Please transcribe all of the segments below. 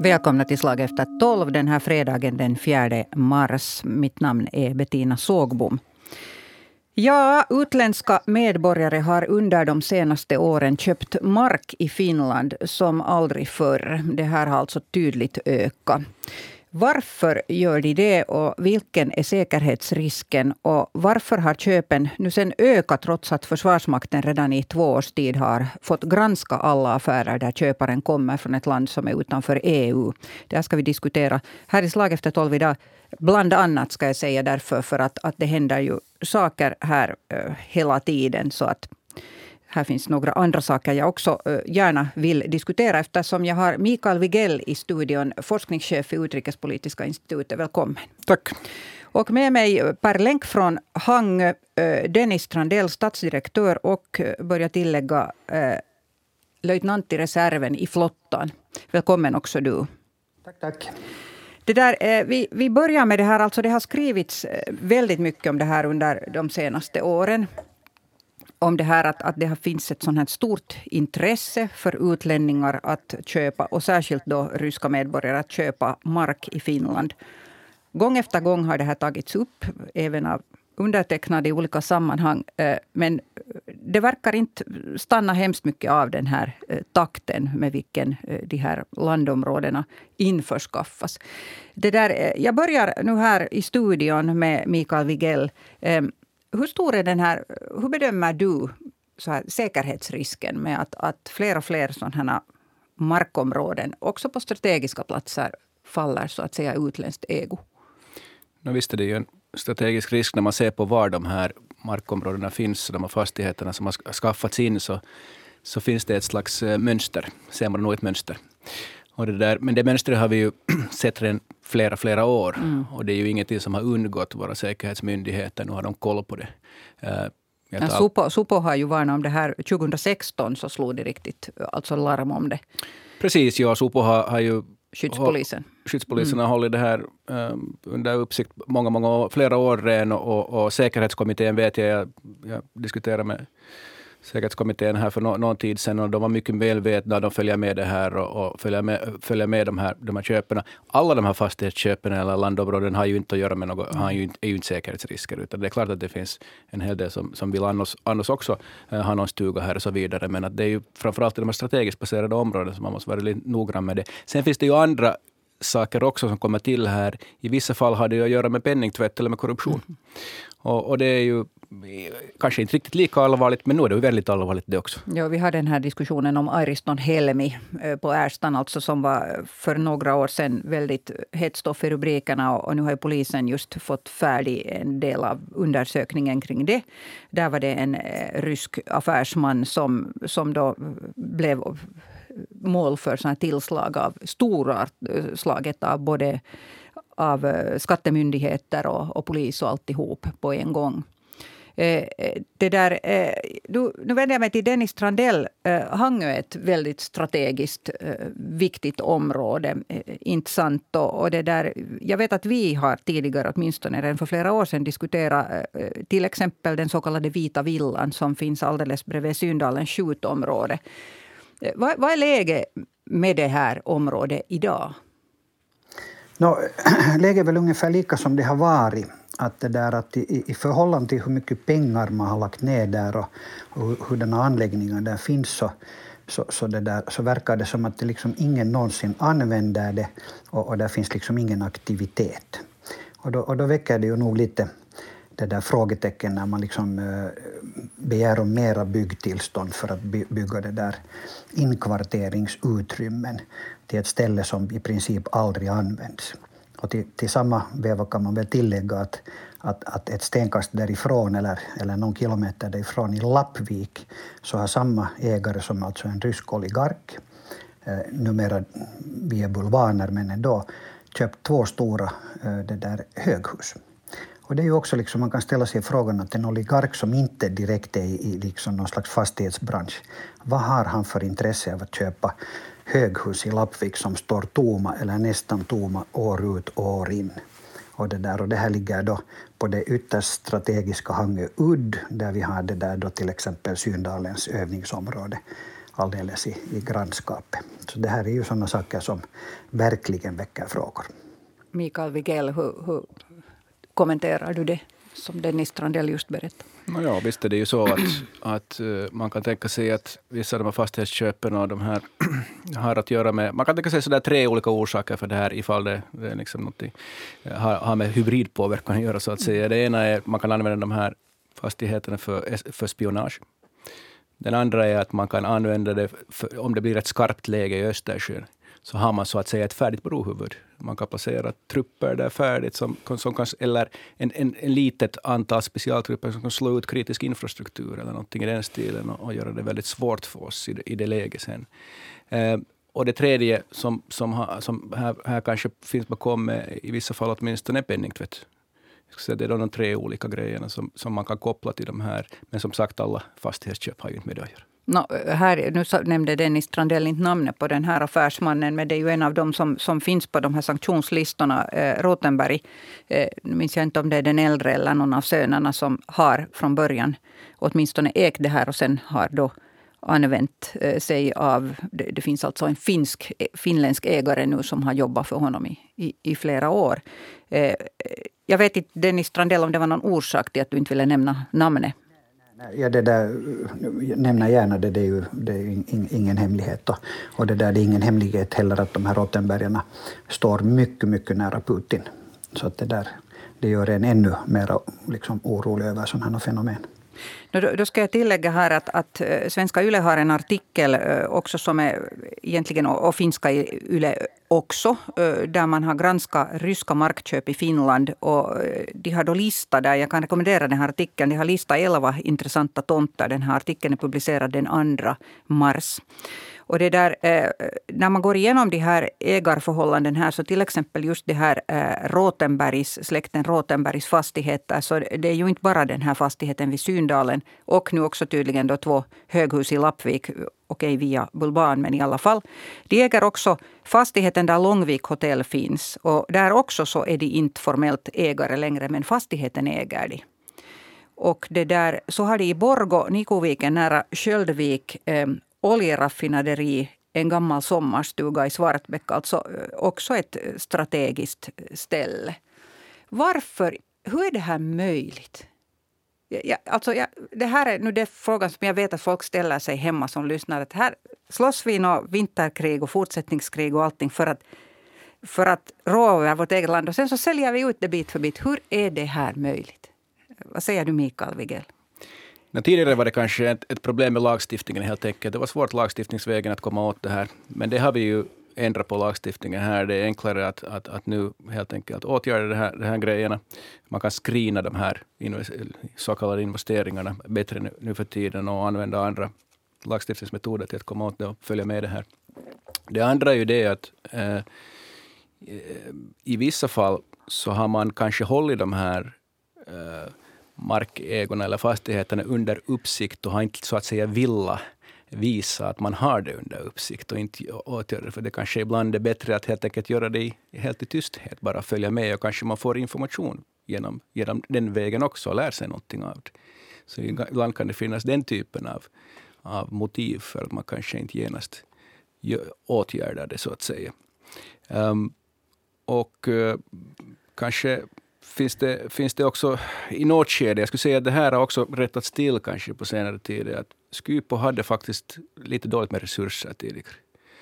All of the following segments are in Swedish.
Välkomna till Slag efter tolv den här fredagen den 4 mars. Mitt namn är Bettina Sågbom. Ja, utländska medborgare har under de senaste åren köpt mark i Finland som aldrig förr. Det här har alltså tydligt ökat. Varför gör de det och vilken är säkerhetsrisken? Och varför har köpen nu sen ökat trots att Försvarsmakten redan i två års tid har fått granska alla affärer där köparen kommer från ett land som är utanför EU? Det här ska vi diskutera här i Slag efter tolv idag. Bland annat ska jag säga därför för att, att det händer ju saker här eh, hela tiden. Så att här finns några andra saker jag också gärna vill diskutera eftersom jag har Mikael Wigell i studion, forskningschef vid Utrikespolitiska institutet. Välkommen. Tack. Och med mig per länk från Hang, Dennis Strandell, statsdirektör och, börjar tillägga, löjtnant i reserven i flottan. Välkommen också du. Tack, tack. Det där, vi, vi börjar med det här. Alltså det har skrivits väldigt mycket om det här under de senaste åren om det här att, att det finns ett sånt här stort intresse för utlänningar att köpa, och särskilt då ryska medborgare, att köpa mark i Finland. Gång efter gång har det här tagits upp, även av undertecknade i olika sammanhang. Eh, men det verkar inte stanna hemskt mycket av den här eh, takten med vilken eh, de här landområdena införskaffas. Det där, jag börjar nu här i studion med Mikael Wigell. Hur stor är den här, hur bedömer du så här, säkerhetsrisken med att, att fler och fler sådana markområden, också på strategiska platser, faller så att säga utländskt ägo? No, visst är det ju en strategisk risk när man ser på var de här markområdena finns, de här fastigheterna som har skaffats in, så, så finns det ett slags eh, mönster. Ser man nog ett mönster. Och det där, men det mönstret har vi ju sett redan flera, flera år. Mm. Och det är ju ingenting som har undgått våra säkerhetsmyndigheter. Nu har de koll på det. Uh, ja, Supo, Supo har ju varnat om det här. 2016 så slog det riktigt alltså larm om det. Precis, ja. Supo har, har ju Skyddspolisen. Skyddspolisen mm. har hållit det här um, under uppsikt många, många år, flera år redan. Och, och, och säkerhetskommittén vet jag, jag, jag diskuterade med säkerhetskommittén här för no, någon tid sedan och de var mycket medvetna. De följer med det här och, och följer med, följer med de, här, de här köpen. Alla de här fastighetsköpen eller landområden har ju inte att göra med något, har ju inte, är ju inte säkerhetsrisker. Utan det är klart att det finns en hel del som, som vill annars, annars också uh, ha någon stuga här och så vidare. Men att det är ju framförallt i de här strategiskt baserade områdena som man måste vara lite noggrann med det. Sen finns det ju andra saker också som kommer till här. I vissa fall har det att göra med penningtvätt eller med korruption. Mm. Och, och, det är ju kanske inte riktigt lika allvarligt, men nu är det väldigt allvarligt det också. Ja, vi har den här diskussionen om Airiston Helmi eh, på Ärstan, alltså som var för några år sedan väldigt hett stoff i rubrikerna. Och nu har polisen just fått färdig en del av undersökningen kring det. Där var det en eh, rysk affärsman som, som då blev mål för såna tillslag av storslaget eh, av både av skattemyndigheter och, och polis och alltihop på en gång. Eh, eh, det där, eh, nu, nu vänder jag mig till Dennis Strandell. Eh, Hangö är ett väldigt strategiskt eh, viktigt område. Eh, intressant. Och, och det där, jag vet att vi har tidigare, åtminstone redan för flera år sedan, diskuterat till exempel den så kallade Vita villan som finns alldeles bredvid Syndalens skjutområde. Vad, vad är läget med det här området idag? No, läget är väl ungefär lika som det har varit att, det där, att i, i förhållande till hur mycket pengar man har lagt ner där och, och hurdana anläggningar där finns så, så, så, det där, så verkar det som att det liksom ingen någonsin använder det och, och där finns liksom ingen aktivitet. Och då, och då väcker det ju nog lite det där frågetecken när man liksom eh, begär om mera byggtillstånd för att bygga det där inkvarteringsutrymmen till ett ställe som i princip aldrig används. Och till, till samma veva kan man väl tillägga att, att, att ett stenkast därifrån eller, eller någon kilometer därifrån i Lappvik så har samma ägare som alltså en rysk oligark, eh, numera via bulvaner men ändå, köpt två stora eh, det där höghus. Och det är ju också liksom, man kan ställa sig frågan att en oligark som inte direkt är i liksom någon slags fastighetsbransch, vad har han för intresse av att köpa höghus i Lappvik som står tomma eller nästan tomma år ut och år in. Och det, där, och det här ligger då på det ytterst strategiska Hangö udd där vi har det där då till exempel Syndalens övningsområde. alldeles i, i grannskapet. Så det här är ju sådana saker som verkligen väcker frågor. Mikael Wigell, hur, hur kommenterar du det som Dennis Strandell just berättade? Ja, visst är det ju så att, att uh, man kan tänka sig att vissa av de här fastighetsköpen och de här har att göra med... Man kan tänka sig sådär tre olika orsaker för det här ifall det, det är liksom eh, har, har med hybridpåverkan att göra. så att säga. Det ena är att man kan använda de här fastigheterna för, för spionage. Den andra är att man kan använda det för, om det blir ett skarpt läge i Östersjön så har man så att säga ett färdigt brohuvud. Man kan placera trupper där färdigt, som, som kan, eller en, en, en litet antal specialtrupper som kan slå ut kritisk infrastruktur eller någonting i den stilen och, och göra det väldigt svårt för oss i det, i det läget sen. Eh, och det tredje som, som, ha, som här, här kanske finns bakom, eh, i vissa fall åtminstone, är penningtvätt det är de tre olika grejerna som, som man kan koppla till de här. Men som sagt, alla fastighetsköp har ju inte med det att göra. No, här, nu nämnde Dennis Strandell inte namnet på den här affärsmannen, men det är ju en av dem som, som finns på de här sanktionslistorna. Eh, Rotenberg, eh, nu minns jag inte om det är den äldre eller någon av sönerna som har från början åtminstone ägt det här och sen har då använt eh, sig av... Det, det, finns alltså en finsk, eh, finländsk ägare nu som har jobbat för honom i, i, i flera år. Eh, jag vet inte, Dennis Strandell, om det var någon orsak till att du inte ville nämna namnet Ja, det där, nämna gärna det, det är ju det är ingen hemlighet. Och, och det där det är ingen hemlighet heller att de här Rottenbergarna står mycket, mycket nära Putin. Så att det där det gör en ännu mer liksom, orolig över sådana här fenomen. Då ska jag tillägga här att, att eh, Svenska Yle har en artikel eh, också som är egentligen, och finska Yle också, eh, där man har granskat ryska markköp i Finland. Och de har då listat, där jag kan rekommendera den här artikeln, de har listat elva intressanta tomter. Den här artikeln är publicerad den 2 mars. Och det där, eh, när man går igenom de här ägarförhållanden här, så till exempel just det här eh, Rotenbergs, släkten Rotenbergs fastigheter, så alltså det är ju inte bara den här fastigheten vid Syndalen och nu också tydligen då två höghus i Lappvik, okej via Bulban, men i alla fall. De äger också fastigheten där Långvik hotell finns och där också så är de inte formellt ägare längre, men fastigheten äger de. Och det där, så har de i Borgo, Nikoviken nära Sköldvik, eh, oljeraffinaderi, en gammal sommarstuga i Svartbäck, alltså eh, också ett eh, strategiskt eh, ställe. Varför, hur är det här möjligt? Ja, alltså, ja, det här är nu den frågan som jag vet att folk ställer sig hemma som lyssnar. Att här slåss vi i vinterkrig och fortsättningskrig och allting för att, för att rå över vårt eget land. Och sen så säljer vi ut det bit för bit. Hur är det här möjligt? Vad säger du Mikael Wigell? Men tidigare var det kanske ett, ett, problem med lagstiftningen helt enkelt. Det var svårt lagstiftningsvägen att komma åt det här. Men det har vi ju ändrat på lagstiftningen här. Det är enklare att, att, att nu helt enkelt åtgärda de här, de här grejerna. Man kan screena de här så kallade investeringarna bättre nu, nu för tiden och använda andra lagstiftningsmetoder till att komma åt det och följa med det här. Det andra är ju det att eh, i vissa fall så har man kanske hållit de här eh, markägorna eller fastigheterna under uppsikt och har inte så att säga villa visa att man har det under uppsikt och inte åtgärda det. För det kanske ibland är bättre att helt enkelt göra det helt i tysthet, bara följa med och kanske man får information genom, genom den vägen också och lär sig någonting av det. Så ibland kan det finnas den typen av, av motiv för att man kanske inte genast åtgärdar det så att säga. Um, och uh, kanske finns det, finns det också i något skede, jag skulle säga att det här har också rättats till kanske på senare tid, att Skypo hade faktiskt lite dåligt med resurser tidigare.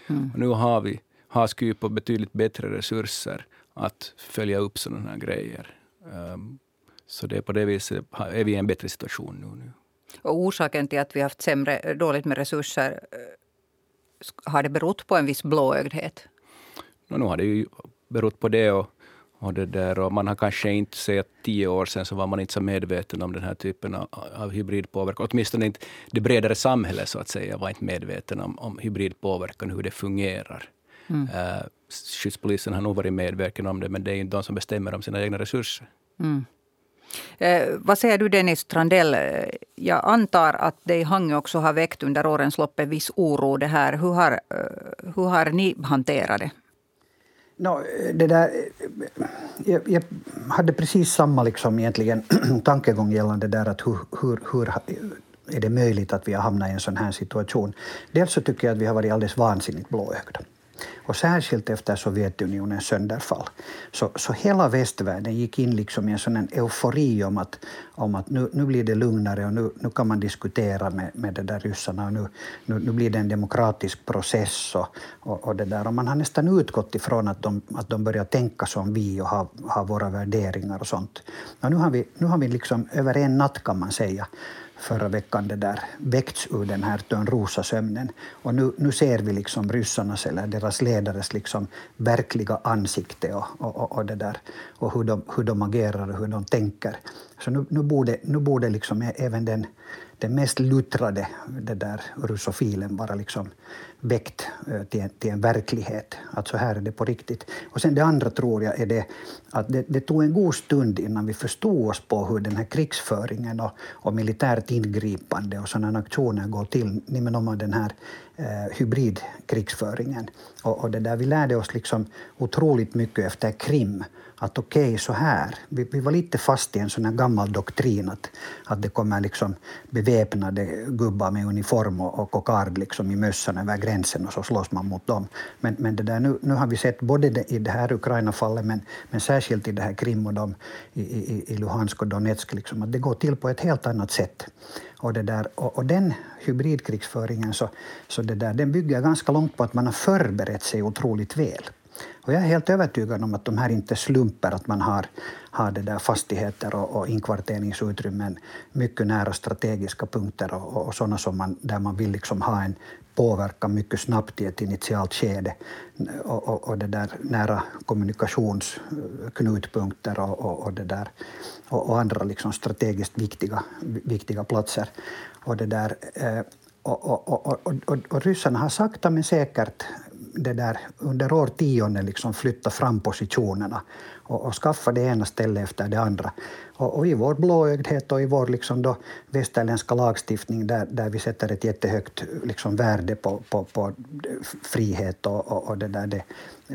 Mm. Och nu har vi har Skypo betydligt bättre resurser att följa upp sådana här grejer. Um, så det är på det viset är vi i en bättre situation nu. nu. Och orsaken till att vi haft sämre, dåligt med resurser, eh, har det berott på en viss blåögdhet? No, nu har det ju berott på det och och, det där, och man har kanske inte sett tio år sedan så var man inte så medveten om den här typen av, av hybridpåverkan. Åtminstone inte det bredare samhället så att säga var inte medveten om, om hybridpåverkan, hur det fungerar. Mm. Uh, skyddspolisen har nog varit medveten om det, men det är inte de som bestämmer om sina egna resurser. Mm. Eh, vad säger du Dennis Strandell? Jag antar att det i Hangö också har väckt under årens lopp en viss oro. Det här. Hur, har, eh, hur har ni hanterat det? No, det där, jag, jag, hade precis samma liksom egentligen tankegång gällande där att hur, hur, hur är det möjligt att vi har hamnat i en sån här situation. Dels så tycker jag att vi har varit alldeles vansinnigt blåögda. Och särskilt efter Sovjetunionens sönderfall. Så, så hela västvärlden gick in liksom i en sån eufori om att, om att nu, nu blir det lugnare och nu, nu kan man diskutera med, med det där ryssarna och nu, nu, nu blir det en demokratisk process och, och, och, det där. Och man har nästan utgått ifrån att de, att de börjar tänka som vi och ha, ha våra värderingar och sånt. Och nu har vi, nu har vi liksom över en natt kan man säga förra veckan det där väckts ur den här Törnrosa-sömnen. Och nu, nu ser vi liksom ryssarnas eller deras ledares liksom verkliga ansikte och, och, och, det där, och hur, de, hur de agerar och hur de tänker. Så nu, nu borde, nu borde liksom även den den mest luttrade det där russofilen vara liksom väckt eh, till en, till en verklighet. Att så här är det på riktigt. Och sen det andra tror jag är det att det, det tog en god stund innan vi förstod oss på hur den här krigsföringen och, och militärt ingripande och sådana aktioner går till. Ni men om den här eh, hybridkrigsföringen. Och, och det där, vi lärde oss liksom otroligt mycket efter Krim att okej, okay, så här. Vi, vi, var lite fast i en sån här gammal doktrin att, att det kommer liksom beväpnade gubbar med uniform och, och kokard liksom i mössan över gränsen och så slåss man mot dem. Men, men det där, nu, nu har vi sett både det, i det här Ukraina-fallet men, men särskilt i det här Krim och de, i, i, i Luhansk och Donetsk liksom, att det går till på ett helt annat sätt. Och, det där, och, och, den hybridkrigsföringen så, så det där, den bygger ganska långt på att man har förberett sig otroligt väl. Och jag är helt övertygad om att de här inte slumper, att man har, har det där fastigheter och, och inkvarteringsutrymmen mycket nära strategiska punkter och, och, och sådana som man, där man vill liksom ha en påverkan mycket snabbt i ett initialt skede och, och, och det där nära kommunikationsknutpunkter och, och, och, det där, och, och andra liksom strategiskt viktiga, viktiga platser. Och det där, eh, och, och, och, och, och, ryssarna har sakta men säkert det där, under årtionden liksom flytta fram positionerna och, och skaffa det ena stället efter det andra. Och, och i vår blåögdhet och i vår liksom då västerländska lagstiftning där, där vi sätter ett jättehögt liksom värde på, på, på frihet och, och, och det där det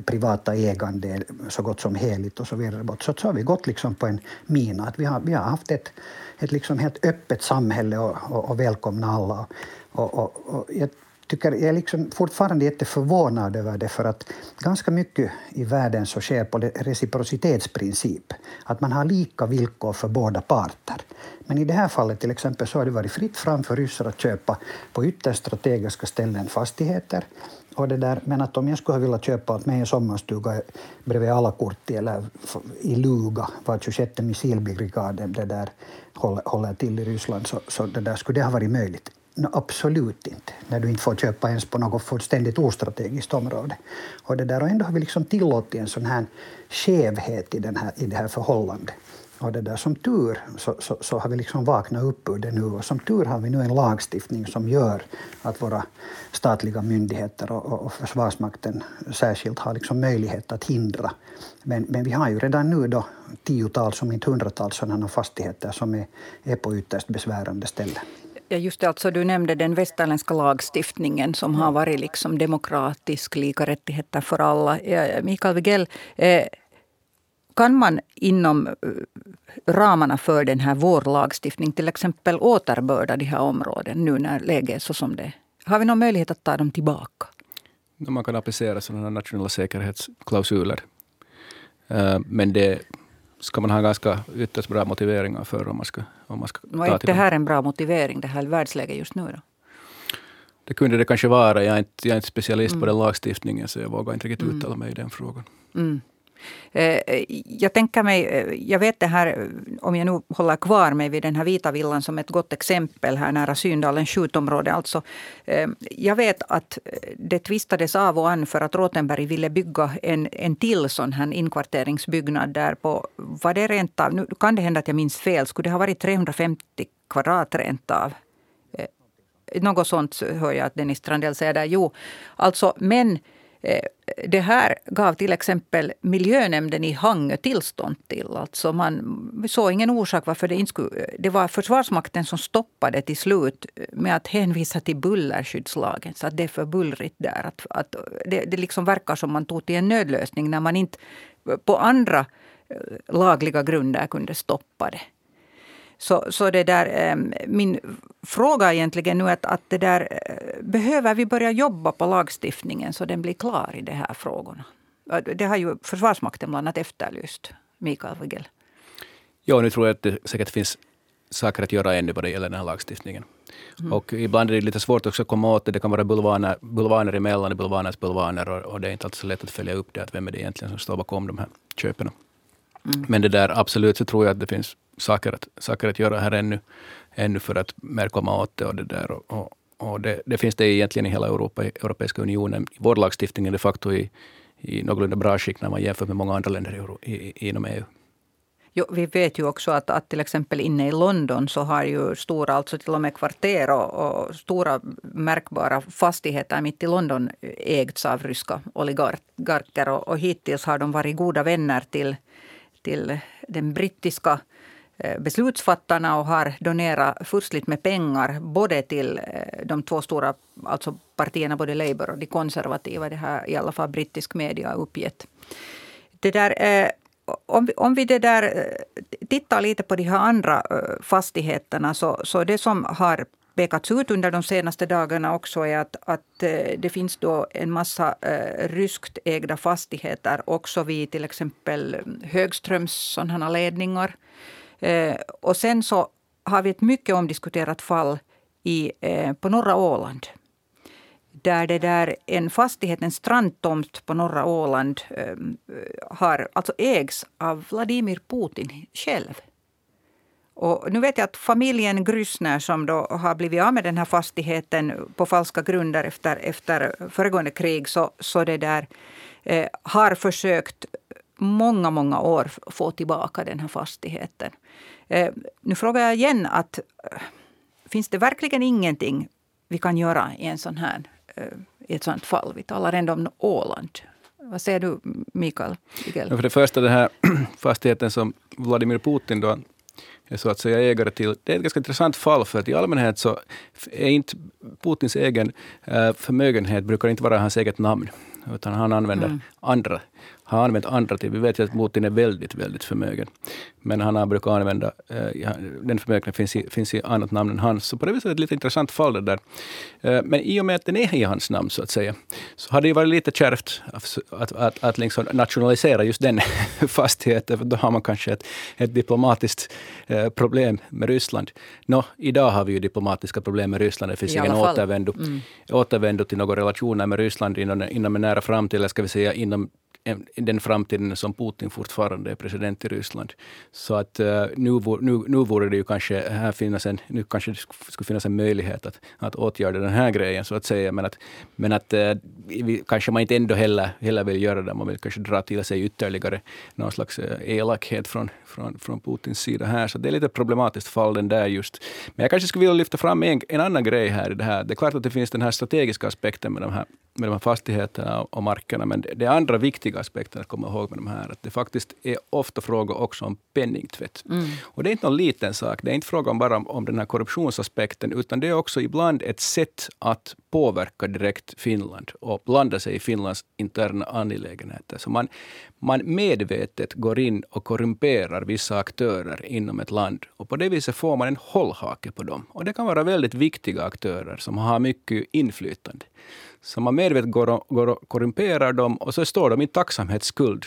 privata ägande så gott som heligt och så vidare. Så, så har vi gått liksom på en mina. Att vi, har, vi har haft ett, ett liksom helt öppet samhälle och, och, och välkomna alla. Och, och, och jag tycker, jag är liksom fortfarande jätteförvånad över det för att ganska mycket i världen så sker på reciprocitetsprincip. Att man har lika villkor för båda parter. Men i det här fallet till exempel så har det varit fritt fram för ryssar att köpa på ytterst strategiska ställen fastigheter. Och det där, men att om jag skulle ha velat köpa åt mig en sommarstuga bredvid Alakurti eller i Luga, var 26 missilbrigaden det där håller, håller till i Ryssland, så, så det där, skulle det ha varit möjligt? No, absolut inte, när du inte får köpa ens på något fullständigt ostrategiskt område. Och, det där, och ändå har vi liksom tillåtit en sån här skevhet i, den här, i det här förhållandet. Och det där, som tur så, så, så, har vi liksom vaknat upp ur det nu och som tur har vi nu en lagstiftning som gör att våra statliga myndigheter och, och, och Försvarsmakten särskilt har liksom möjlighet att hindra. Men, men vi har ju redan nu då tiotals, om inte hundratals sådana fastigheter som är, är på ytterst besvärande ställen. Ja, just det, alltså, du nämnde den västerländska lagstiftningen som har varit liksom demokratisk, lika rättigheter för alla. Ja, Mikael Wigell, eh, kan man inom eh, ramarna för den här vår lagstiftning till exempel återbörda de här områden nu när läget är så som det är? Har vi någon möjlighet att ta dem tillbaka? Man kan applicera sådana nationella säkerhetsklausuler. Eh, men det ska man ha ganska ytterst bra motiveringar för om man ska, om man ska ta är inte det här en bra motivering, det här världsläget just nu då? Det kunde det kanske vara. Jag är inte, jag är inte specialist mm. på den lagstiftningen så jag vågar inte riktigt mm. uttala mig i den frågan. Mm. Eh, jag tänker mig, eh, jag vet det här, om jag nu håller kvar mig vid den här vita villan som ett gott exempel här nära Syndalen skjutområde. Alltså, eh, jag vet att det tvistades av och an för att Rotenberg ville bygga en, en till sån här inkvarteringsbyggnad där på, var det rent av, nu kan det hända att jag minns fel, skulle det ha varit 350 kvadrat rent av? Något sånt hör jag att Dennis Strandell säger där. Jo, alltså, men Eh, det här gav till exempel miljönämnden i Hangö tillstånd till. Alltså man såg ingen orsak varför det inte skulle... Det var Försvarsmakten som stoppade till slut med att hänvisa till bullerskyddslagen. Så att det är för bullrigt där. Att, att det, det liksom verkar som man tog till en nödlösning när man inte på andra eh, lagliga grunder kunde stoppa det. Så, så det där, ehm, min fråga egentligen nu är att, att det där, eh, behöver vi börja jobba på lagstiftningen så den blir klar i de här frågorna? Det har ju Försvarsmakten bland annat efterlyst. Mikael Wigel. Ja, nu tror jag att det säkert finns saker att göra ännu vad det gäller den här lagstiftningen. Mm. Och ibland är det lite svårt också att komma åt det. Det kan vara bulvaner, bulvaner emellan, bulvaners bulvaner och, och det är inte alltid så lätt att följa upp det. Att vem är det egentligen som står bakom de här köpen? Mm. Men det där absolut så tror jag att det finns saker att, saker att göra här ännu, ännu för att mer komma åt det. Och det, där. Och, och, det, det, finns det egentligen i hela Europa, Europeiska unionen. Vår lagstiftning är de facto i, i någorlunda bra skick när man jämför med många andra länder i, i, inom EU. Jo, vi vet ju också att, att till exempel inne i London så har ju stora, alltså till och med kvarter och, och stora märkbara fastigheter mitt i London ägts av ryska oligarker. Och, och hittills har de varit goda vänner till, till den brittiska eh, beslutsfattarna och har donerat furstligt med pengar både till eh, de två stora alltså partierna, både Labour och de konservativa. Det har i alla fall brittisk media uppgett. Det där, eh, om, vi, om vi det där, tittar lite på de här andra fastigheterna så, så det som har pekats ut under de senaste dagarna också är att, att eh, det finns då en massa eh, ryskt ägda fastigheter också vid till exempel mm, Högströms sådana ledningar. Eh, och sen så har vi ett mycket omdiskuterat fall i, på norra Åland där det där en fastighet, en strandtomt på norra Åland har, alltså ägs av Vladimir Putin själv. Och nu vet jag att familjen Grüssner som då har blivit av med den här fastigheten på falska grunder efter, efter föregående krig så, så det där, eh, har försökt många, många år få tillbaka den här fastigheten. Eh, nu frågar jag igen att eh, finns det verkligen ingenting vi kan göra i en sån här eh, i ett sånt fall. Vi talar ändå om Åland. Vad säger du, Mikael? Ja, för det första, den här fastigheten som Vladimir Putin då är så att säga ägare till. Det är ett ganska intressant fall, för att i allmänhet så är inte Putins egen eh, förmögenhet brukar inte vara hans eget namn, utan han använder mm. andra har använt andra till. Vi vet ju att Putin är väldigt, väldigt förmögen. Men han har brukat använda, eh, den förmögenheten finns i, finns i annat namn än hans. Så på det viset är det ett lite intressant fall det där. Eh, men i och med att den är i hans namn så att säga, så har det ju varit lite kärvt att, att, att, att liksom nationalisera just den fastigheten. För då har man kanske ett, ett diplomatiskt eh, problem med Ryssland. Nå, idag har vi ju diplomatiska problem med Ryssland. Det finns ingen återvändo, mm. återvändo till några relationer med Ryssland inom, inom en nära framtid, eller ska vi säga inom den framtiden som Putin fortfarande är president i Ryssland. Så att eh, nu, nu, nu vore det ju kanske, här finnas en, nu kanske det skulle finnas en möjlighet att, att åtgärda den här grejen så att säga. Men att, men att eh, kanske man inte ändå heller, heller vill göra det. Man vill kanske dra till sig ytterligare någon slags eh, elakhet från, från, från Putins sida här. Så det är lite problematiskt fall den där just. Men jag kanske skulle vilja lyfta fram en, en annan grej här i det här. Det är klart att det finns den här strategiska aspekten med de här, med de här fastigheterna och markerna. Men det, det andra viktiga aspekten att komma ihåg med de här, att det faktiskt är ofta fråga också om penningtvätt. Mm. Och det är inte någon liten sak. Det är inte fråga om bara om, om den här korruptionsaspekten, utan det är också ibland ett sätt att påverka direkt Finland och blanda sig i Finlands interna angelägenheter. Så man, man medvetet går in och korrumperar vissa aktörer inom ett land. Och på det viset får man en hållhake på dem. Och det kan vara väldigt viktiga aktörer som har mycket inflytande. Så man medvetet går och, går och korrumperar dem och så står de i tacksamhetsskuld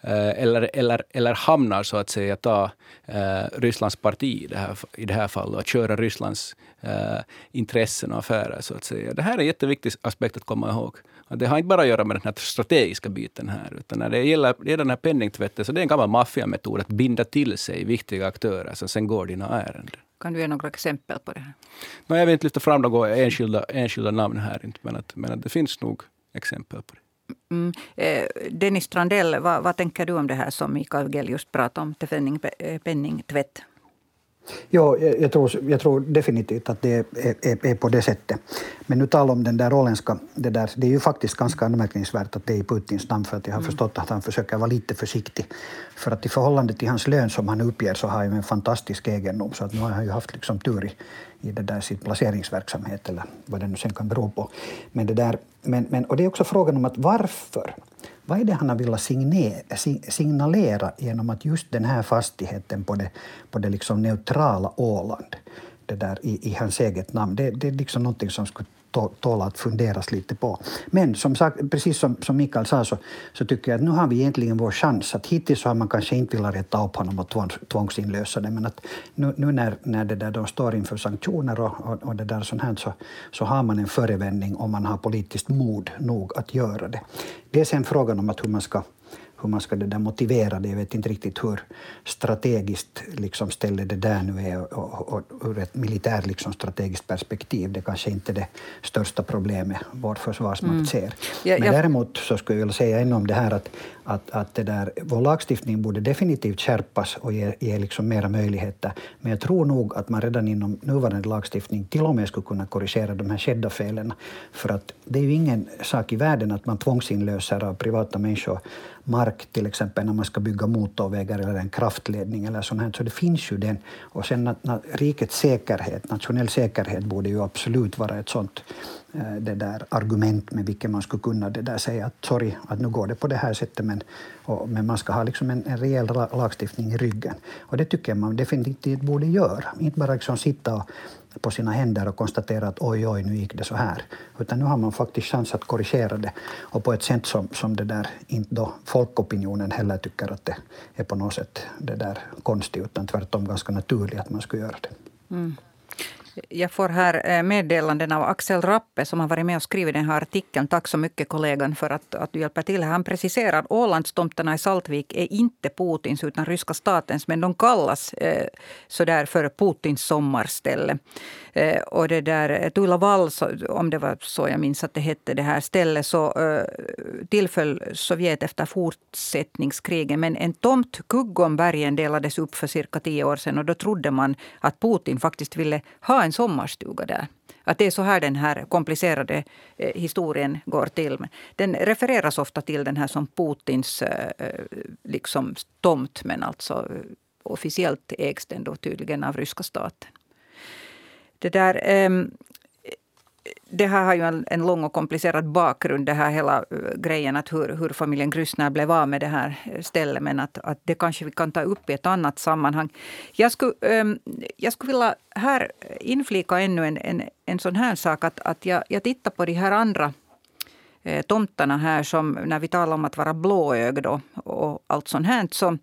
eh, eller, eller, eller hamnar så att säga ta eh, Rysslands parti i det, här, i det här fallet och köra Rysslands eh, intressen och affärer. så att säga. Det här är en jätteviktig aspekt att komma ihåg. Det har inte bara att göra med den här strategiska biten här, utan när det gäller, det den här penningtvätten så det är en gammal maffiametod att binda till sig viktiga aktörer som sen går dina ärenden. Kan du ge några exempel på det här? No, jag vill inte lyfta fram några enskilda, enskilda namn här, men, att, men att det finns nog exempel på det. Mm. Eh, Dennis Strandell, vad, vad, tänker du om det här som Mikael Gell just pratade om, eh, penningtvätt? Ja, jag tror, jag tror definitivt att det är, är, är, på det sättet. Men nu talar om den där åländska, det, där, det är ju faktiskt ganska anmärkningsvärt att det är i Putins namn, för att jag har mm. förstått att han försöker vara lite försiktig. För att i förhållande till hans lön som han uppger så har han en fantastisk egendom, så att nu har han ju haft liksom tur i, i det där sin placeringsverksamhet, eller vad det nu sen kan bero på. Men det där, men, men, och det är också frågan om att varför vad är det han har velat signalera genom att just den här fastigheten på det, på det liksom neutrala Åland det där i, i hans eget namn. Det, det är liksom någonting som skulle tål att funderas lite på. Men som sagt, precis som, som Mikael sa så, så tycker jag att nu har vi egentligen vår chans. Att hittills så har man kanske inte velat rätta upp honom och tvångs, tvångsinlösa det men att nu, nu när, när det där de står inför sanktioner och, och, och det där sånt här så, så har man en förevändning om man har politiskt mod nog att göra det. Det är sen frågan om att hur man ska hur man ska det där motivera det. Jag vet inte riktigt hur strategiskt liksom stället det där nu är och, och, ur ett militärt liksom strategiskt perspektiv. Det kanske inte är det största problemet vår försvarsmakt mm. ser. Men däremot så skulle jag vilja säga ännu om det här att, att, att det där, vår lagstiftning borde definitivt skärpas och ge, ge liksom mera möjligheter. Men jag tror nog att man redan inom nuvarande lagstiftning till och med skulle kunna korrigera de här skedda felen. För att det är ju ingen sak i världen att man tvångsinlöser av privata människor mark till exempel när man ska bygga motorvägar eller en kraftledning eller sånt här. Så det finns ju den. Och sen na, na, rikets säkerhet, nationell säkerhet borde ju absolut vara ett sånt eh, det där argument med vilket man skulle kunna det där säga att sorry, att nu går det på det här sättet men, och, men man ska ha liksom en, en rejäl lagstiftning i ryggen. Och det tycker jag man definitivt borde göra. Inte bara liksom sitta och på sina händer och konstatera att oj, oj, nu gick det så här. Utan nu har man faktiskt chans att korrigera det och på ett sätt som, som det där inte då folkopinionen heller tycker att det är på något sätt det där konstigt utan tvärtom ganska naturligt att man skulle göra det. Mm. Jag får här eh, meddelanden av Axel Rappe som har varit med och skrivit den här artikeln. Tack så mycket kollegan för att, att du hjälper till. Han preciserar att Ålandstomterna i Saltvik är inte Putins utan ryska statens. Men de kallas eh, sådär för Putins sommarställe. Eh, och det där eh, Tula om det var så jag minns att det hette det här stället, så eh, tillföll Sovjet efter fortsättningskriget. Men en tomt Kuggombergen delades upp för cirka tio år sedan och då trodde man att Putin faktiskt ville ha en sommarstuga där. Att det är så här den här komplicerade eh, historien går till. Den refereras ofta till den här som Putins eh, eh liksom tomt men alltså eh, officiellt ägs den då tydligen av ryska staten. Det där, ehm, det här har ju en, en, lång och komplicerad bakgrund, det här hela eh, grejen att hur, hur familjen Grüssner blev av med det här stället. Men att, att det kanske vi kan ta upp i ett annat sammanhang. Jag skulle, um, jag skulle vilja här inflika ännu en, en, en sån här sak. Att, att jag, jag tittar på de här andra eh, tomtarna här som när vi talar om att vara blåögd och, och allt sånt här. Så,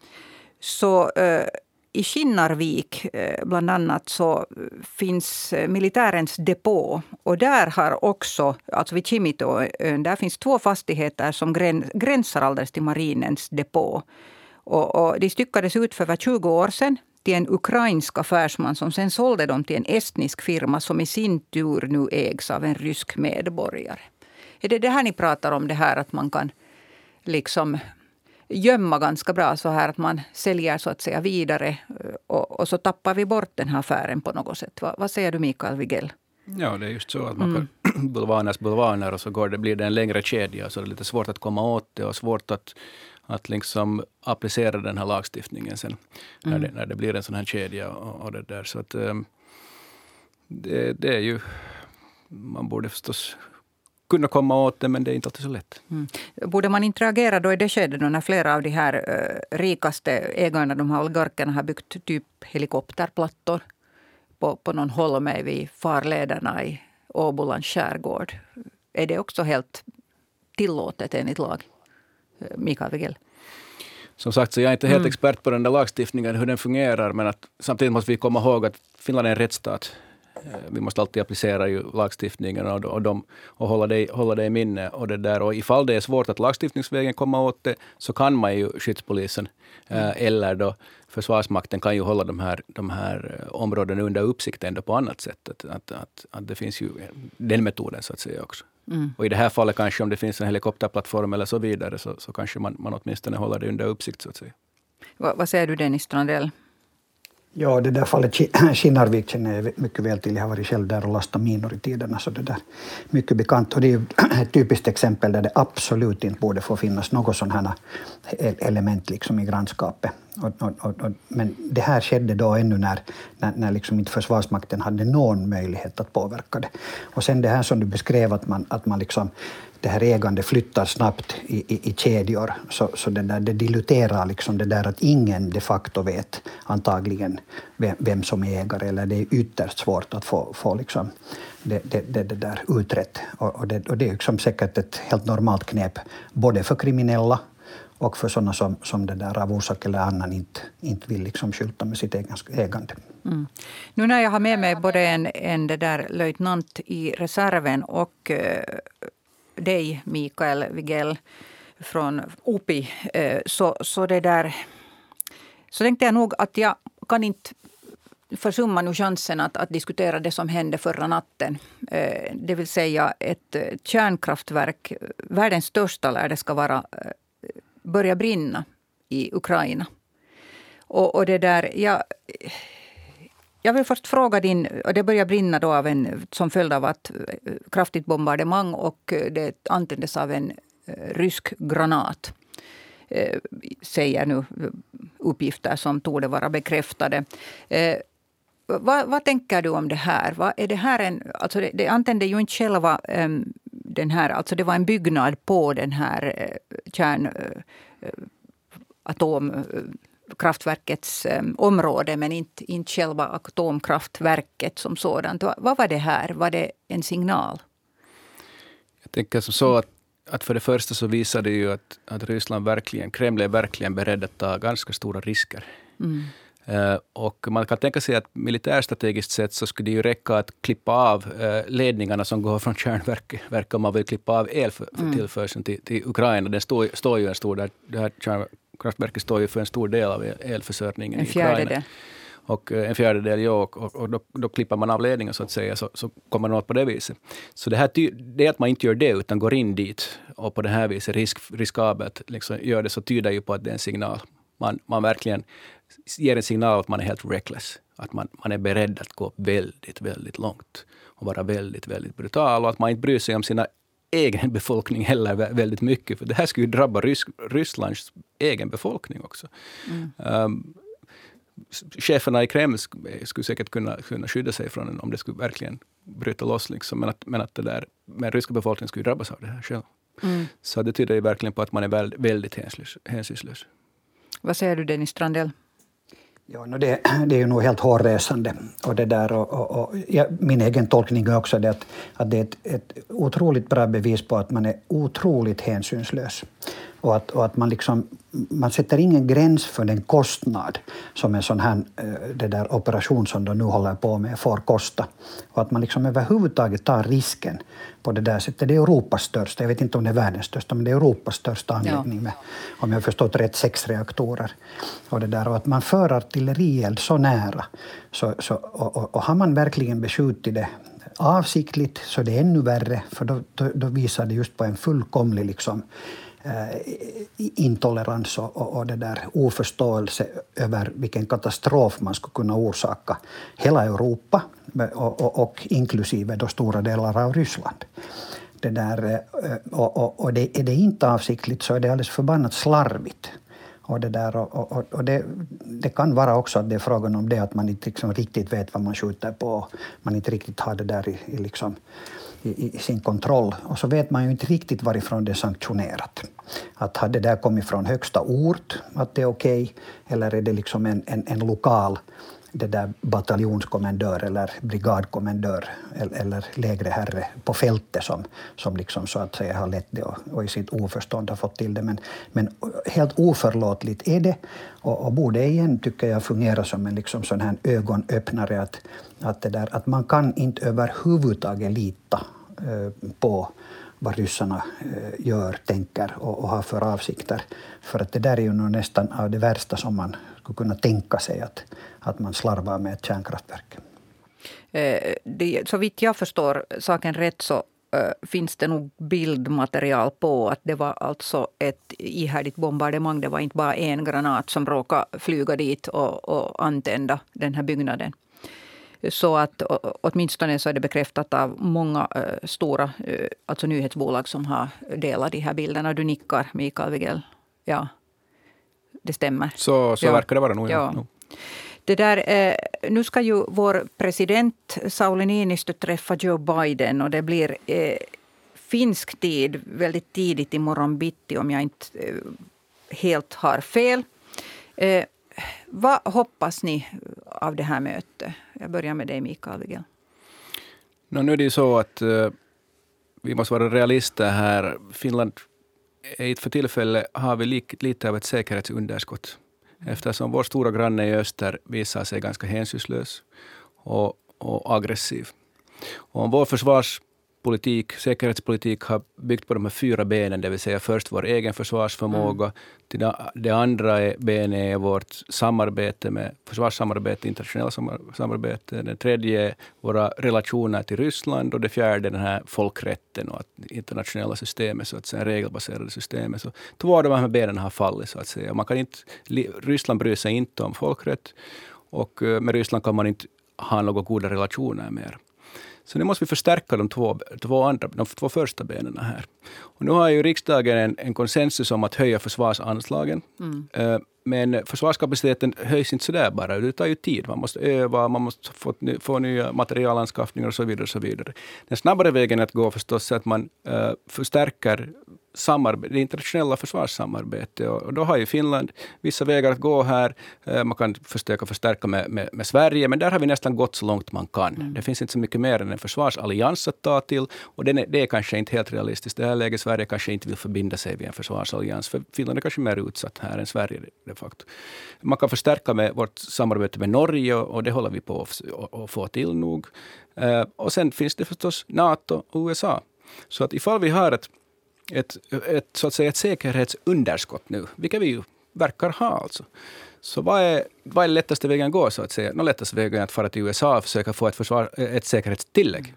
så eh, i Skinnarvik eh, bland annat så finns eh, militärens depå. Och där har också, alltså vid Kimitoön, där finns två fastigheter som gränsar alldeles till marinens depå. Och, och de styckades ut för över 20 år sedan till en ukrainsk affärsman som sen sålde dem till en estnisk firma som i sin tur nu ägs av en rysk medborgare. Är det det här ni pratar om, det här att man kan liksom gömma ganska bra så här att man säljer så att säga vidare eh, och, och så tappar vi bort den här affären på något sätt. Va, vad säger du Mikael Wigell? Ja, det är just så att man mm. kan bulvaners bulvaner och så går det, blir det en längre kedja så det är lite svårt att komma åt det och svårt att, att liksom applicera den här lagstiftningen sen mm. när, det, när det blir en sån här kedja och, och det där. Så att, um, det, det är ju man borde förstås kunna komma åt det, men det är inte alltid så lätt. Mm. Borde man interagera då i det skedet när flera av de här uh, rikaste ägarna, de här oligarkerna, har byggt typ helikopterplattor på, på någon holme vid farlederna i Åbolands skärgård. Är det också helt tillåtet enligt lag? Eh, Mikael Wigell? Som sagt, så jag är inte helt mm. expert på den där lagstiftningen, hur den fungerar, men att samtidigt måste vi komma ihåg att Finland är en rättsstat. Eh, vi måste alltid applicera ju lagstiftningen och, och, de, och hålla, det, hålla det i minne. Och, det där. och ifall det är svårt att lagstiftningsvägen komma åt det, så kan man ju skyddspolisen eh, mm. eller då Försvarsmakten kan ju hålla de här, de här eh, områdena under uppsikt ändå på annat sätt. Att, att, att, att det finns ju den metoden så att säga också. Mm. Och i det här fallet kanske om det finns en helikopterplattform eller så vidare så, så kanske man, man åtminstone håller det under uppsikt så att säga. Va, vad säger du Dennis Strandell? Ja, det där fallet Kinnarvik känner jag mycket väl till. Jag har varit själv där och lastat minor i tiderna, så det där mycket bekant. Och det är ett typiskt exempel där det absolut inte borde få finnas något sådant här eh, element liksom i grannskapet. Och, och, och, men det här skedde då ännu när, när, när liksom inte Försvarsmakten hade någon möjlighet att påverka det. Och sen det här som du beskrev, att man, att man liksom det här ägandet flyttar snabbt i, i, i kedjor, så, så det, där, det diluterar liksom det där att ingen de facto vet antagligen vem, vem som är ägare, eller det är ytterst svårt att få, få liksom det, det, det, det där utrett. Och, och, det, och det är liksom säkert ett helt normalt knep, både för kriminella och för sådana som, som det där av orsak eller annan inte, inte vill liksom skylta med sitt ägande. Mm. Nu när jag har med mig både en, en det där löjtnant i reserven och eh, dig, Mikael Wigell från OPI, eh, så, så det där så tänkte jag nog att jag kan inte försumma nu chansen att, att diskutera det som hände förra natten. Eh, det vill säga ett eh, kärnkraftverk, eh, världens största lär det ska vara, eh, började brinna i Ukraina. Och, och det där, jag, jag vill först fråga din... Och det började brinna då av en, som följd av ett eh, kraftigt bombardemang och eh, det antändes av en eh, rysk granat eh, säger nu uppgifter som torde vara bekräftade. Vad, vad, tänker du om det här? Vad är det här en, alltså det, det antände ju inte själva um, den här... Alltså det var en byggnad på den här uh, kärn... Uh, atomkraftverkets um, område men inte, inte själva atomkraftverket som sådant. Vad var det här? Var det en signal? Jag tänker som så att, att för det första så visar det ju att, att Ryssland verkligen, Kreml är verkligen beredd att ta ganska stora risker. Mm. Uh, och man kan tänka sig att militärstrategiskt sett så skulle det ju räcka att klippa av uh, ledningarna som går från kärnverket om man vill klippa av eltillförseln mm. till, till Ukraina. Den står, står ju en stor där, det här kärnkraftverket står ju för en stor del av elförsörjningen en i Ukraina. Och uh, en fjärdedel, ja. Och, och, och då, då, klipper man av ledningen så att säga, så, så kommer man åt på det viset. Så det, här det att man inte gör det, utan går in dit och på det här viset risk, riskabelt liksom gör det, så tyder ju på att det är en signal. Man, man verkligen ger en signal att man är helt reckless. Att man, man är beredd att gå väldigt, väldigt långt och vara väldigt, väldigt brutal och att man inte bryr sig om sina egen befolkning heller väldigt mycket. För det här skulle ju drabba Rys Rysslands egen befolkning också. Mm. Um, cheferna i Kreml skulle säkert kunna, kunna skydda sig från den om det skulle verkligen bryta loss. Liksom. Men, att, men att det där, men ryska befolkningen skulle drabbas av det här själv. Mm. Så det tyder ju verkligen på att man är väldigt, hänsynslös. Vad säger du Dennis Strandell? Ja, no det, det är ju nog helt hårresande. Och det där, och, och, och ja, min egen tolkning är också det att, att det är ett, ett otroligt bra bevis på att man är otroligt hänsynslös. Och att, och att man, liksom, man sätter ingen gräns för den kostnad som en sån här eh, det där operation som de nu håller på med får kosta. Och att man liksom överhuvudtaget tar risken på det där sättet. Det är Europas största, jag vet inte om det är världens största, men det är Europas största anläggning med, om jag förstått rätt, sex reaktorer. Och, det där, och att man för artillerield så nära. Så, så, och, och, och har man verkligen beskjutit det avsiktligt så det är ännu värre, för då, då, då visar det just på en fullkomlig liksom, Eh, intolerans och, och, och det där oförståelse över vilken katastrof man skulle kunna orsaka hela Europa eh, och, och, och inklusive då stora delar av Ryssland. Det där, eh, och, och, och det, är det inte avsiktligt så är det alldeles förbannat slarvigt. Och, det, där, och, och, och det, det, kan vara också att det är frågan om det att man inte liksom riktigt vet vad man skjuter på. Man inte riktigt har det där i, i liksom, i, i, sin kontroll. Och så vet man ju inte riktigt varifrån det är sanktionerat. Att har det där kommit från högsta ort, att det är okej, okay, eller är det liksom en, en, en lokal det där bataljonskommendör eller brigadkommendör eller eller lägre herre på fältet som, som liksom så att säga har lett det och, och i sitt oförstånd har fått till det. Men, men helt oförlåtligt är det och, och borde igen, tycker jag, fungera som en liksom sån här ögonöppnare att, att, det där, att man kan inte överhuvudtaget lita eh, på vad ryssarna eh, gör, tänker och, och har för avsikter. För att det där är ju nog nästan av det värsta som man skulle kunna tänka sig att, att man slarvar med ett kärnkraftverk. Eh, så vitt jag förstår saken rätt så eh, finns det nog bildmaterial på att det var alltså ett ihärdigt bombardemang. Det var inte bara en granat som råkade flyga dit och, och antända den här byggnaden. Så att åtminstone så är det bekräftat av många uh, stora uh, alltså nyhetsbolag som har delat de här bilderna. Du nickar, Mikael Wigell. Ja. det stämmer. Så, så ja. verkar det vara nog. Ja. ja. Det där, eh, nu ska ju vår president Sauli Niinistö träffa Joe Biden och det blir eh, finsk tid väldigt tidigt i morgon bitti om jag inte eh, helt har fel. Eh, vad hoppas ni av det här mötet? Jag börjar med dig, Mikael Wigel. No, nu är det ju så att eh, vi måste vara realister här. Finland eh, är för tillfället har vi lite av ett säkerhetsunderskott eftersom vår stora granne i öster visar sig ganska hänsynslös och, och aggressiv. Och om vår försvars politik, säkerhetspolitik har byggt på de här fyra benen, det vill säga först vår egen försvarsförmåga, mm. det andra benet är vårt samarbete med försvarssamarbete, internationella samarbete, det tredje är våra relationer till Ryssland och det fjärde är den här folkrätten och att internationella systemet, så att säga, regelbaserade systemet. Så två av de här benen har fallit, så att säga. Man kan inte, Ryssland bryr sig inte om folkrätt och eh, med Ryssland kan man inte ha några goda relationer mer. Så nu måste vi förstärka de två, två, andra, de två första benen här. Och nu har ju riksdagen en, en konsensus om att höja försvarsanslagen. Mm. Uh, men försvarskapaciteten höjs inte sådär bara. Det tar ju tid. Man måste öva, man måste få, få nya materialanskaffningar och så vidare. Och så vidare. Den snabbare vägen att gå förstås är att man uh, förstärker samarbete, det internationella försvarssamarbetet. Och, då har ju Finland vissa vägar att gå här. Uh, man kan försöka förstärka med, med, med, Sverige, men där har vi nästan gått så långt man kan. Mm. Det finns inte så mycket mer än en försvarsallians att ta till. Och är, det är kanske inte helt realistiskt. Det här läget Sverige kanske inte vill förbinda sig vid en försvarsallians. För Finland är kanske mer utsatt här än Sverige de facto. Man kan förstärka med vårt samarbete med Norge och det håller vi på att få till nog. Uh, och sen finns det förstås NATO och USA. Så att ifall vi har ett, ett, ett, så att säga ett säkerhetsunderskott nu, vilket vi ju verkar ha alltså, så vad är, vad är lättaste vägen att gå? så att säga? Den lättaste vägen är att fara till USA och försöka få ett, försvar, ett säkerhetstillägg.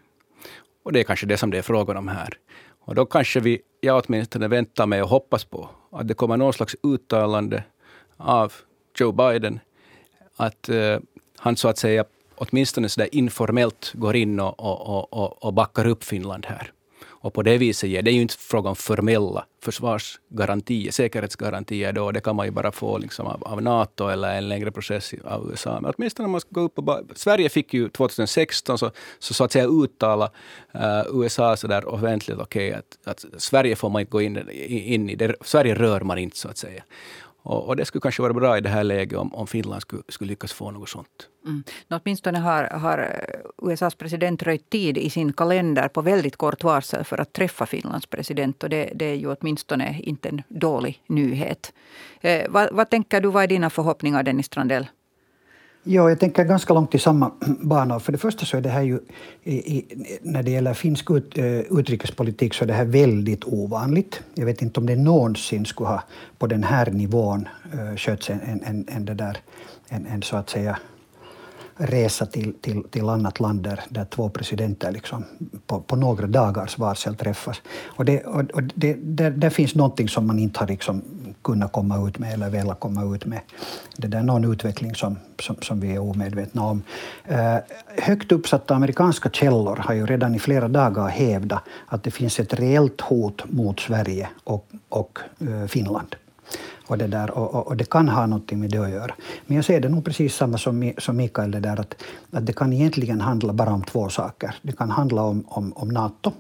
Och det är kanske det som det är frågan om här. Och då kanske vi, jag åtminstone väntar mig och hoppas på att det kommer någon slags uttalande av Joe Biden att uh, han så att säga åtminstone så där informellt går in och, och, och, och backar upp Finland här. Och på det viset ger det är ju inte fråga om formella försvarsgarantier, säkerhetsgarantier då. Det kan man ju bara få liksom av, av NATO eller en längre process av USA. Men åtminstone om man ska gå upp och Sverige fick ju 2016 så, så, så att säga uttala uh, USA så där offentligt okej okay, att, att Sverige får man inte gå in, in i. Det, Sverige rör man inte så att säga. Och, och, det skulle kanske vara bra i det här läget om, om Finland skulle, skulle lyckas få något sånt. Mm. Åtminstone har, har eh, USAs president röjt tid i sin kalender på väldigt kort varsel för att träffa Finlands president. Och det, det är ju åtminstone inte en dålig nyhet. Eh, vad, vad tänker du, vad är dina förhoppningar Dennis Strandell? Ja, jag tänker ganska långt i samma bana. För det första så är det här ju, i, i, när det gäller finsk ut, uh, utrikespolitik, så är det här väldigt ovanligt. Jag vet inte om det någonsin skulle ha på den här nivån uh, skötts en, en, en, en, det där, en, en så att säga resa till, till, till annat land där, där två presidenter liksom på, på några dagars varsel träffas. Och det, och, och det, där, där finns någonting som man inte har liksom kunna komma ut med eller vilja komma ut med. Det är någon utveckling som, som, som vi är omedvetna om. Eh, högt uppsatta amerikanska källor har ju redan i flera dagar hävdat att det finns ett reellt hot mot Sverige och, och eh, Finland. Och det, där, och, och, det kan ha någonting med det att göra. Men jag ser det nog precis samma som, som Mikael, det där att, att det kan egentligen handla bara om två saker. Det kan handla om, om, om Nato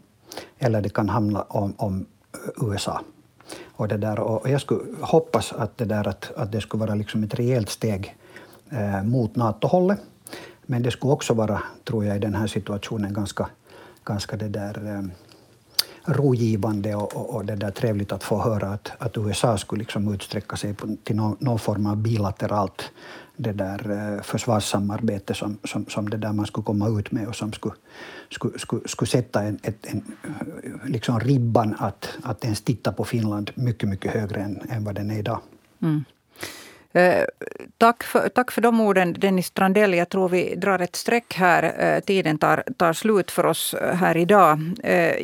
eller det kan handla om, om eh, USA. Och, det där, och jag skulle hoppas att det, där, att, att det skulle vara liksom ett rejält steg eh, mot NATO-hållet. Men det skulle också vara, tror jag, i den här situationen ganska, ganska det där, eh, rogivande och, och, och, det där trevligt att få höra att, att USA skulle liksom utsträcka sig på, till någon, någon form av bilateralt det där eh, försvarssamarbete som, som, som det där man skulle komma ut med och som skulle, skulle, skulle, skulle sätta en, ett, en, eh, liksom ribban att, att ens titta på Finland mycket, mycket högre än, än vad den är idag. Mm. Eh, tack för, tack för de orden, Dennis Strandell. Jag tror vi drar ett streck här. Eh, tiden tar, tar slut för oss eh, här idag.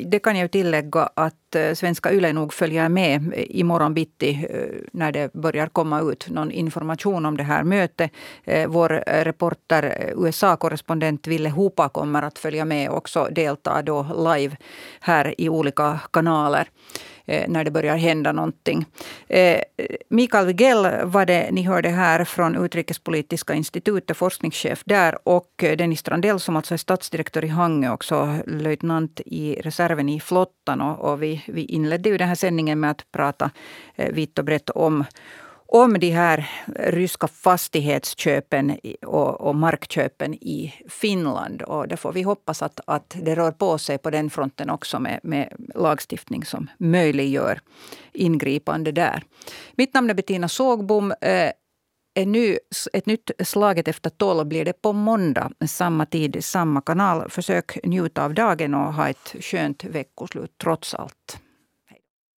Det kan jag tillägga att svenska YLE nog följer med imorgon bitti när det börjar komma ut någon information om det här mötet. Vår reporter, USA-korrespondent Ville Hopa kommer att följa med och också delta då live här i olika kanaler. Eh, när det börjar hända någonting. Eh, Mikael Wigell var det ni hörde här från Utrikespolitiska institutet, forskningschef där. Och eh, Dennis Strandell som alltså är statsdirektör i Hangö, också löjtnant i reserven i flottan. Och, och vi, vi inledde ju den här sändningen med att prata vitt och brett om om de här ryska fastighetsköpen och, och, markköpen i Finland. Och det får vi hoppas att, att det rör på sig på den fronten också med, med lagstiftning som möjliggör ingripande där. Mitt namn är Bettina Sågbom. Eh, nu, ett nytt Slaget efter tolv blir det på måndag, samma tid, samma kanal. Försök njuta av dagen och ha ett skönt veckoslut trots allt.